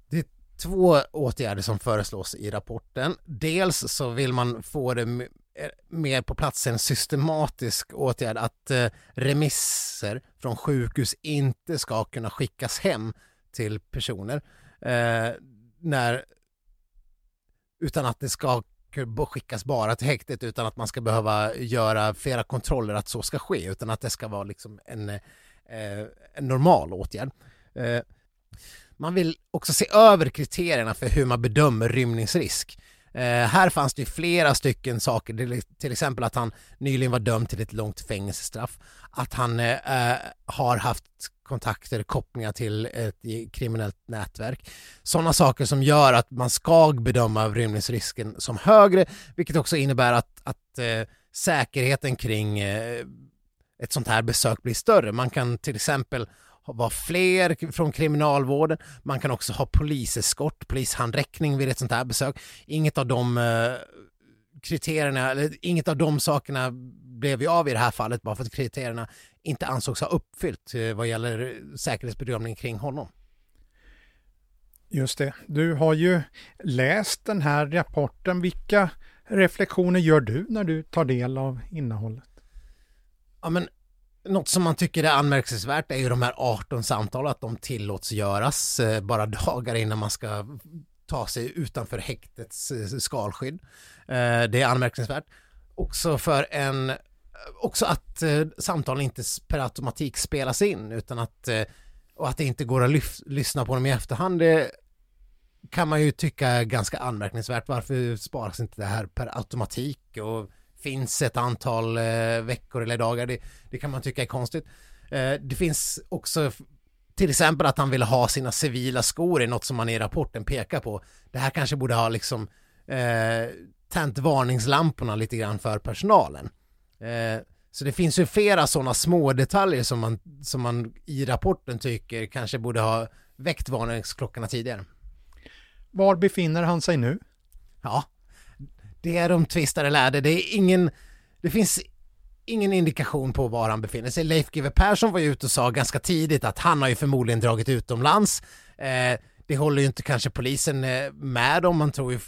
Det är två åtgärder som föreslås i rapporten. Dels så vill man få det eh, mer på plats en systematisk åtgärd att eh, remisser från sjukhus inte ska kunna skickas hem till personer eh, när, utan att det ska skickas bara till häktet utan att man ska behöva göra flera kontroller att så ska ske utan att det ska vara liksom en, eh, en normal åtgärd. Eh, man vill också se över kriterierna för hur man bedömer rymningsrisk. Eh, här fanns det flera stycken saker, till exempel att han nyligen var dömd till ett långt fängelsestraff, att han eh, eh har haft kontakter, kopplingar till ett kriminellt nätverk. Sådana saker som gör att man ska bedöma rymningsrisken som högre, vilket också innebär att, att eh, säkerheten kring eh, ett sånt här besök blir större. Man kan till exempel vara fler från kriminalvården. Man kan också ha poliseskort, polishandräckning vid ett sånt här besök. Inget av de eh, kriterierna, eller inget av de sakerna blev ju av i det här fallet bara för att kriterierna inte ansågs ha uppfyllt eh, vad gäller säkerhetsbedömning kring honom. Just det. Du har ju läst den här rapporten. Vilka reflektioner gör du när du tar del av innehållet? Ja, men något som man tycker är anmärkningsvärt är ju de här 18 samtalen, att de tillåts göras eh, bara (laughs) dagar innan man ska ta sig utanför häktets eh, skalskydd. Eh, det är anmärkningsvärt. Också för en också att samtalen inte per automatik spelas in utan att och att det inte går att lyf- lyssna på dem i efterhand det kan man ju tycka är ganska anmärkningsvärt. Varför sparas inte det här per automatik och finns ett antal eh, veckor eller dagar? Det, det, kan man tycka är konstigt. Eh, det finns också till exempel att han vill ha sina civila skor är något som man i rapporten pekar på. Det här kanske borde ha liksom eh, tänt varningslamporna lite grann för personalen. Eh, så det finns ju flera sådana små detaljer som man, som man i rapporten tycker kanske borde ha väckt varningsklockorna tidigare. Var befinner han sig nu? Ja, det är de tvistade lärde. Det är ingen, det finns ingen indikation på var han befinner sig. Leif GW Persson var ju ute och sa ganska tidigt att han har ju förmodligen dragit utomlands. Eh, det håller ju inte kanske polisen eh, med om. Man tror ju,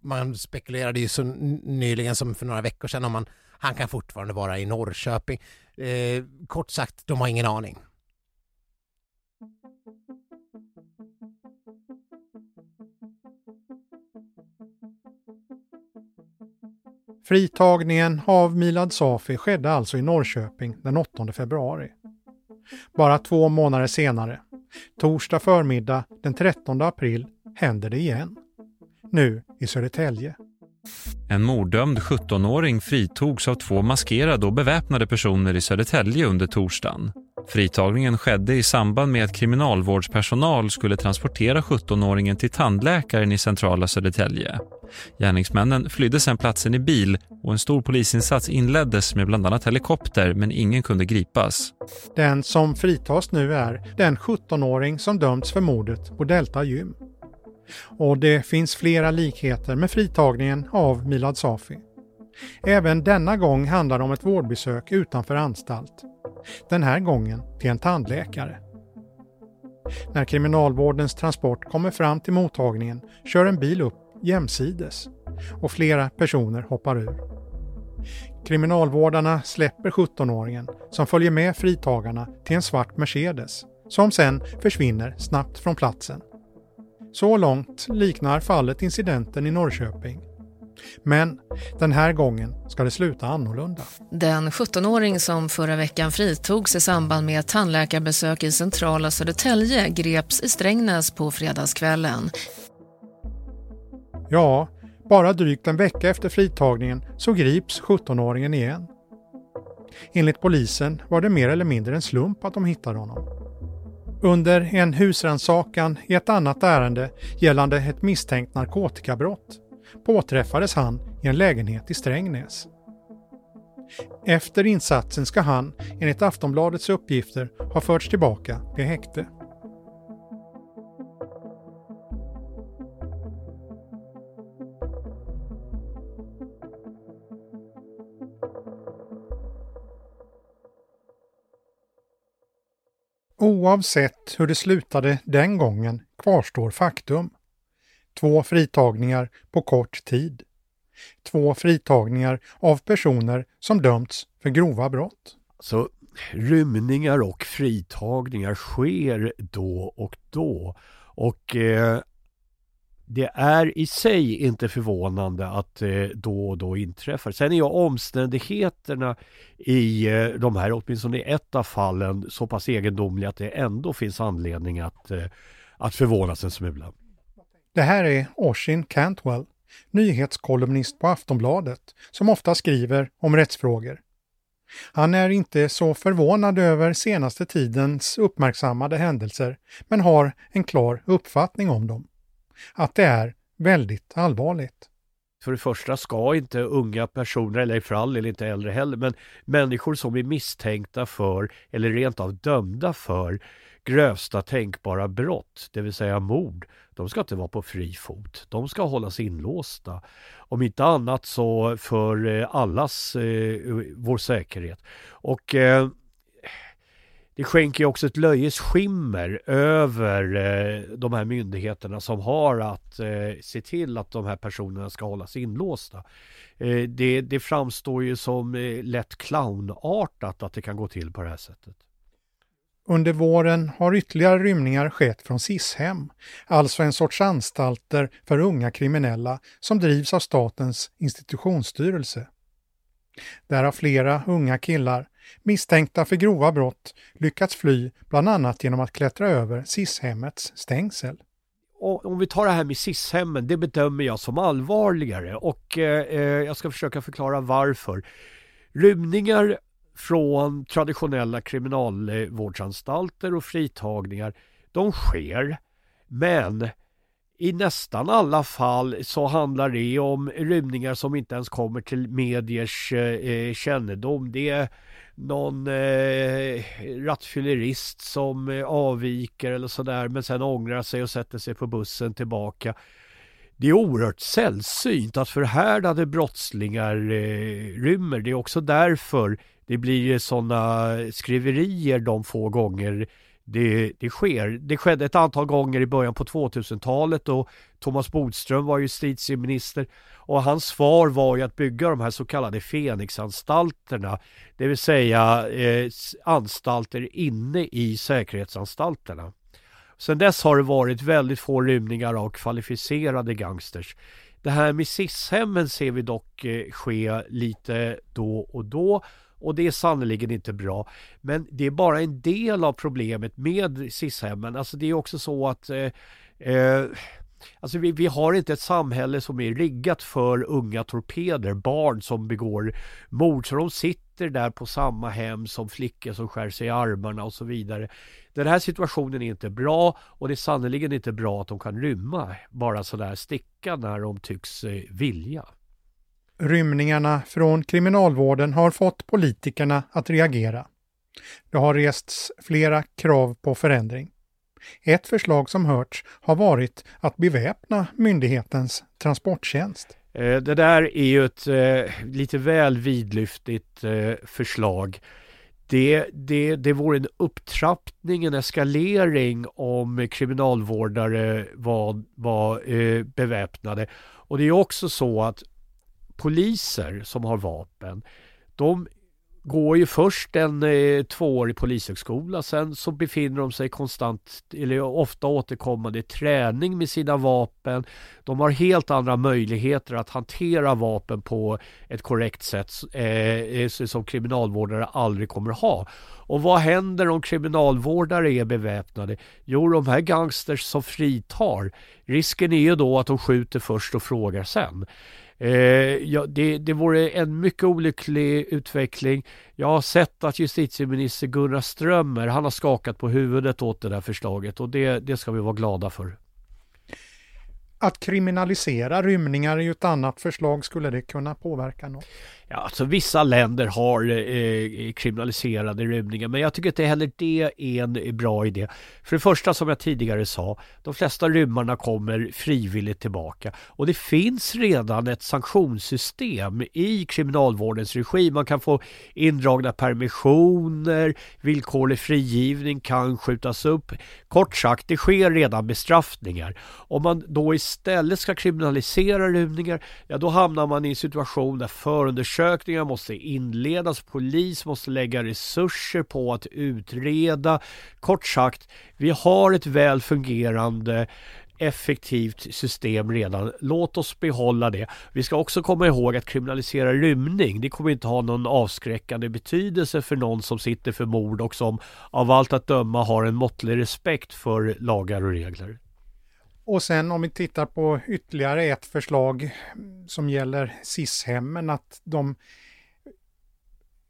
man spekulerade ju så nyligen som för några veckor sedan om man han kan fortfarande vara i Norrköping. Eh, kort sagt, de har ingen aning. Fritagningen av Milad Safi skedde alltså i Norrköping den 8 februari. Bara två månader senare, torsdag förmiddag den 13 april, händer det igen. Nu i Södertälje. En morddömd 17-åring fritogs av två maskerade och beväpnade personer i Södertälje under torsdagen. Fritagningen skedde i samband med att kriminalvårdspersonal skulle transportera 17-åringen till tandläkaren i centrala Södertälje. Gärningsmännen flydde sedan platsen i bil och en stor polisinsats inleddes med bland annat helikopter men ingen kunde gripas. Den som fritas nu är den 17-åring som dömts för mordet på Delta Gym. Och det finns flera likheter med fritagningen av Milad Safi. Även denna gång handlar det om ett vårdbesök utanför anstalt. Den här gången till en tandläkare. När kriminalvårdens transport kommer fram till mottagningen kör en bil upp jämsides och flera personer hoppar ur. Kriminalvårdarna släpper 17-åringen som följer med fritagarna till en svart Mercedes som sen försvinner snabbt från platsen. Så långt liknar fallet incidenten i Norrköping. Men den här gången ska det sluta annorlunda. Den 17-åring som förra veckan fritogs i samband med ett tandläkarbesök i centrala Södertälje greps i Strängnäs på fredagskvällen. Ja, bara drygt en vecka efter fritagningen så grips 17-åringen igen. Enligt polisen var det mer eller mindre en slump att de hittade honom. Under en husrannsakan i ett annat ärende gällande ett misstänkt narkotikabrott påträffades han i en lägenhet i Strängnäs. Efter insatsen ska han, enligt Aftonbladets uppgifter, ha förts tillbaka till häkte. Oavsett hur det slutade den gången kvarstår faktum. Två fritagningar på kort tid. Två fritagningar av personer som dömts för grova brott. Så rymningar och fritagningar sker då och då. Och eh, det är i sig inte förvånande att det eh, då och då inträffar. Sen är ju omständigheterna i eh, de här, åtminstone i ett av fallen, så pass egendomliga att det ändå finns anledning att, eh, att förvånas en smula. Det här är Oshin Cantwell, nyhetskolumnist på Aftonbladet, som ofta skriver om rättsfrågor. Han är inte så förvånad över senaste tidens uppmärksammade händelser, men har en klar uppfattning om dem att det är väldigt allvarligt. För det första ska inte unga personer, eller för all del inte äldre heller, men människor som är misstänkta för eller rent av dömda för grövsta tänkbara brott, det vill säga mord, de ska inte vara på fri fot. De ska hållas inlåsta. Om inte annat så för eh, allas eh, vår säkerhet. Och eh, det skänker ju också ett löjes skimmer över eh, de här myndigheterna som har att eh, se till att de här personerna ska hållas inlåsta. Eh, det, det, framstår ju som eh, lätt clownartat att det kan gå till på det här sättet. Under våren har ytterligare rymningar skett från SIS-hem, alltså en sorts anstalter för unga kriminella som drivs av Statens institutionsstyrelse. Där har flera unga killar misstänkta för grova brott lyckats fly bland annat genom att klättra över SIS-hemmets stängsel. om vi tar det här med SIS-hemmen, det bedömer jag som allvarligare och eh, eh, jag ska försöka förklara varför. Rymningar från traditionella kriminalvårdsanstalter och fritagningar, de sker. Men i nästan alla fall så handlar det om rymningar som inte ens kommer till mediers eh, eh kännedom. Det är någon eh, rattfyllerist som eh, avviker eller sådär men sen ångrar sig och sätter sig på bussen tillbaka. Det är oerhört sällsynt att förhärdade brottslingar eh, rymmer. Det är också därför det blir sådana skriverier de få gånger det, det sker. Det skedde ett antal gånger i början på 2000-talet och Thomas Bodström var justitieminister och hans svar var ju att bygga de här så kallade Fenixanstalterna, det vill säga eh, anstalter inne i säkerhetsanstalterna. Sedan dess har det varit väldigt få rymningar av kvalificerade gangsters. Det här med SIS-hemmen ser vi dock eh, ske lite då och då och det är sannerligen inte bra. Men det är bara en del av problemet med SIS-hemmen. Alltså det är också så att eh, eh, Alltså vi, vi, har inte ett samhälle som är riggat för unga torpeder, barn som begår mord. Så de sitter där på samma hem som flickor som skär sig i armarna och så vidare. Den här situationen är inte bra och det är sannerligen inte bra att de kan rymma bara sådär sticka när de tycks eh, vilja. Rymningarna från kriminalvården har fått politikerna att reagera. Det har rests flera krav på förändring. Ett förslag som hörts har varit att beväpna myndighetens transporttjänst. Eh, det där är ju ett eh, lite väl vidlyftigt eh, förslag. Det, det, det vore en upptrappning, en eskalering om kriminalvårdare var, var eh, beväpnade. Och det är också så att poliser som har vapen, de går ju först en eh, tvåårig polishögskola. Sen så befinner de sig konstant, eller ofta återkommande i träning med sina vapen. De har helt andra möjligheter att hantera vapen på ett korrekt sätt eh, eh, som kriminalvårdare aldrig kommer ha. Och vad händer om kriminalvårdare är beväpnade? Jo, de här gangsters som fritar, risken är ju då att de skjuter först och frågar sen. Eh, ja, det, det vore en mycket olycklig utveckling. Jag har sett att justitieminister Gunnar Strömmer han har skakat på huvudet åt det där förslaget och det, det ska vi vara glada för. Att kriminalisera rymningar är ju ett annat förslag. Skulle det kunna påverka något? Ja, alltså vissa länder har eh, kriminaliserade rymningar men jag tycker inte heller det är en bra idé. För det första som jag tidigare sa, de flesta rymmarna kommer frivilligt tillbaka och det finns redan ett sanktionssystem i kriminalvårdens regi. Man kan få indragna permissioner, villkorlig frigivning kan skjutas upp. Kort sagt, det sker redan bestraffningar. Om man då istället ska kriminalisera rymningar, ja då hamnar man i en situation där förundersökningar Förundersökningar måste inledas, polis måste lägga resurser på att utreda. Kort sagt, vi har ett väl fungerande effektivt system redan. Låt oss behålla det. Vi ska också komma ihåg att kriminalisera rymning, det kommer inte ha någon avskräckande betydelse för någon som sitter för mord och som av allt att döma har en måttlig respekt för lagar och regler. Och sen om vi tittar på ytterligare ett förslag mm, som gäller SIS-hemmen, att de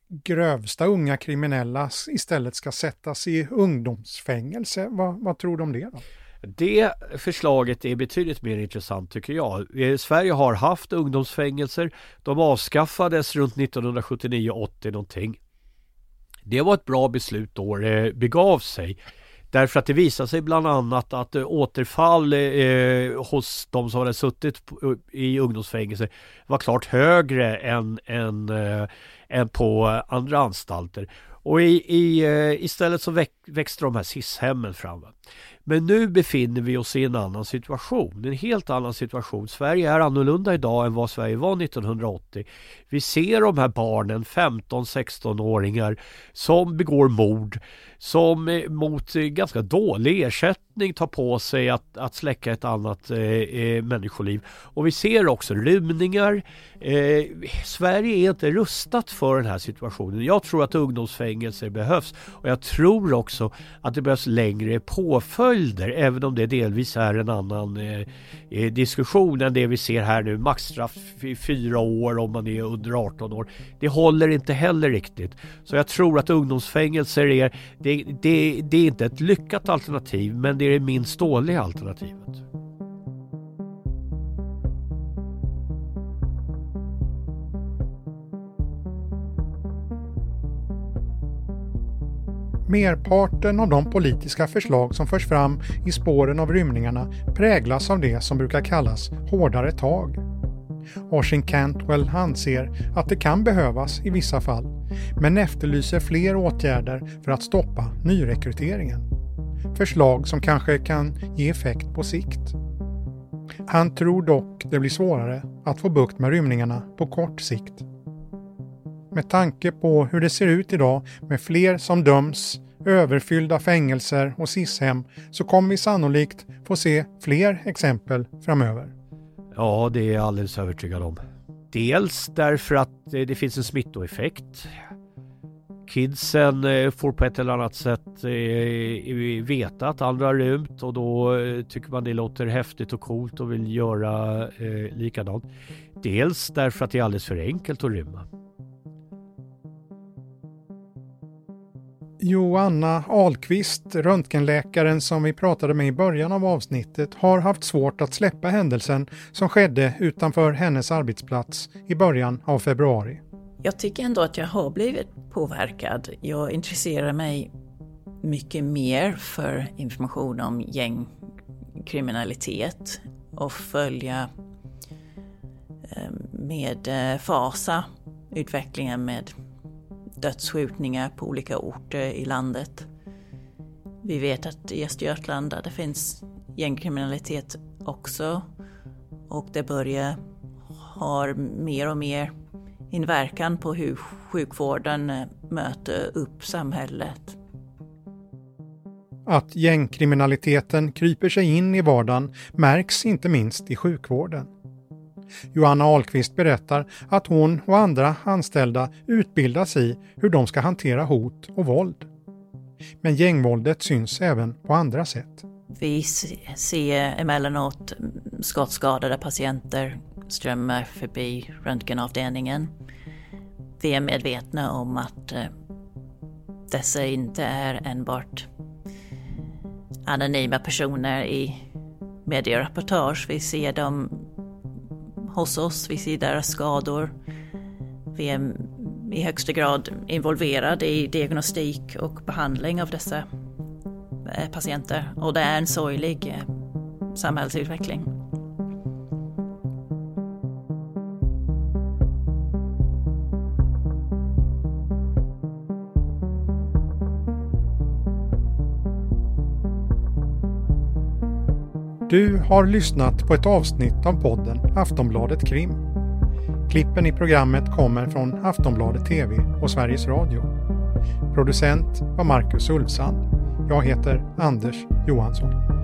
grövsta unga kriminella istället ska sättas i ungdomsfängelse. Vad, vad tror du om det? Då? Det förslaget är betydligt mer intressant tycker jag. Eh, Sverige har haft ungdomsfängelser. De avskaffades runt 1979-80 någonting. Det var ett bra beslut då det begav sig. Därför att det visade sig bland annat att eh, återfall eh, eh, hos de som hade suttit eh, i ungdomsfängelse var klart högre än, än, eh, än på andra anstalter. Och i, i, istället så väx, växte de här SIS-hemmen fram. Men nu befinner vi oss i en annan situation, en helt annan situation. Sverige är annorlunda idag än vad Sverige var 1980. Vi ser de här barnen, 15-16-åringar, som begår mord, som eh, mot eh, ganska dålig ersättning tar på sig att, att släcka ett annat eh, eh, människoliv. Och vi ser också rymningar. Eh, Sverige är inte rustat för den här situationen. Jag tror att ungdomsfängelser behövs och jag tror också att det behövs längre påföljd påföljder även om det delvis är en annan eh, eh, diskussion än det vi ser här nu. Maxstraff i fyra år om man är under 18 år. Det håller inte heller riktigt. Så jag tror att ungdomsfängelser är det det, det, är inte ett lyckat alternativ men det är det minst dåliga alternativet. Merparten av de politiska förslag som förs fram i spåren av rymningarna präglas av det som brukar kallas hårdare tag. Oisin Cantwell anser att det kan behövas i vissa fall, men efterlyser fler åtgärder för att stoppa nyrekryteringen. Förslag som kanske kan ge effekt på sikt. Han tror dock det blir svårare att få bukt med rymningarna på kort sikt. Med tanke på hur det ser ut idag med fler som döms, överfyllda fängelser och SIS-hem så kommer vi sannolikt få se fler exempel framöver. Ja, det är jag alldeles övertygad om. Dels därför att eh, det finns en smittoeffekt. Kidsen eh, får på ett eller annat sätt eh, veta att andra har rymt och då tycker man det låter häftigt och coolt och vill göra likadant. Dels därför att det är alldeles för enkelt att rymma. Joanna Ahlqvist, röntgenläkaren som vi pratade med i början av avsnittet, har haft svårt att släppa händelsen som skedde utanför hennes arbetsplats i början av februari. Jag tycker ändå att jag har blivit påverkad. Jag intresserar mig mycket mer för information om gängkriminalitet och följa eh, med eh, fasa utvecklingen med dödsskjutningar på olika orter i landet. Vi vet att i Östergötland där det finns gängkriminalitet också och det börjar ha mer och mer inverkan på hur sjukvården eh, möter upp samhället. Att gängkriminaliteten kryper sig in i vardagen märks inte minst i sjukvården. Johanna Ahlqvist berättar att hon och andra anställda utbildas i hur de ska hantera hot och våld. Men gängvåldet syns även på andra sätt. Vi ser emellanåt skottskadade patienter strömma förbi röntgenavdelningen. Vi är medvetna om att eh, dessa inte är enbart anonyma personer i medierapportage. Vi ser dem hos oss, vi ser deras skador. Vi är i högsta grad involverade i diagnostik och behandling av dessa eh, patienter och det är en sorglig eh, samhällsutveckling. Du har lyssnat på ett avsnitt av podden Aftonbladet Krim. Klippen i programmet kommer från Aftonbladet TV och Sveriges Radio. Producent var Marcus Ulfsand. Jag heter Anders Johansson.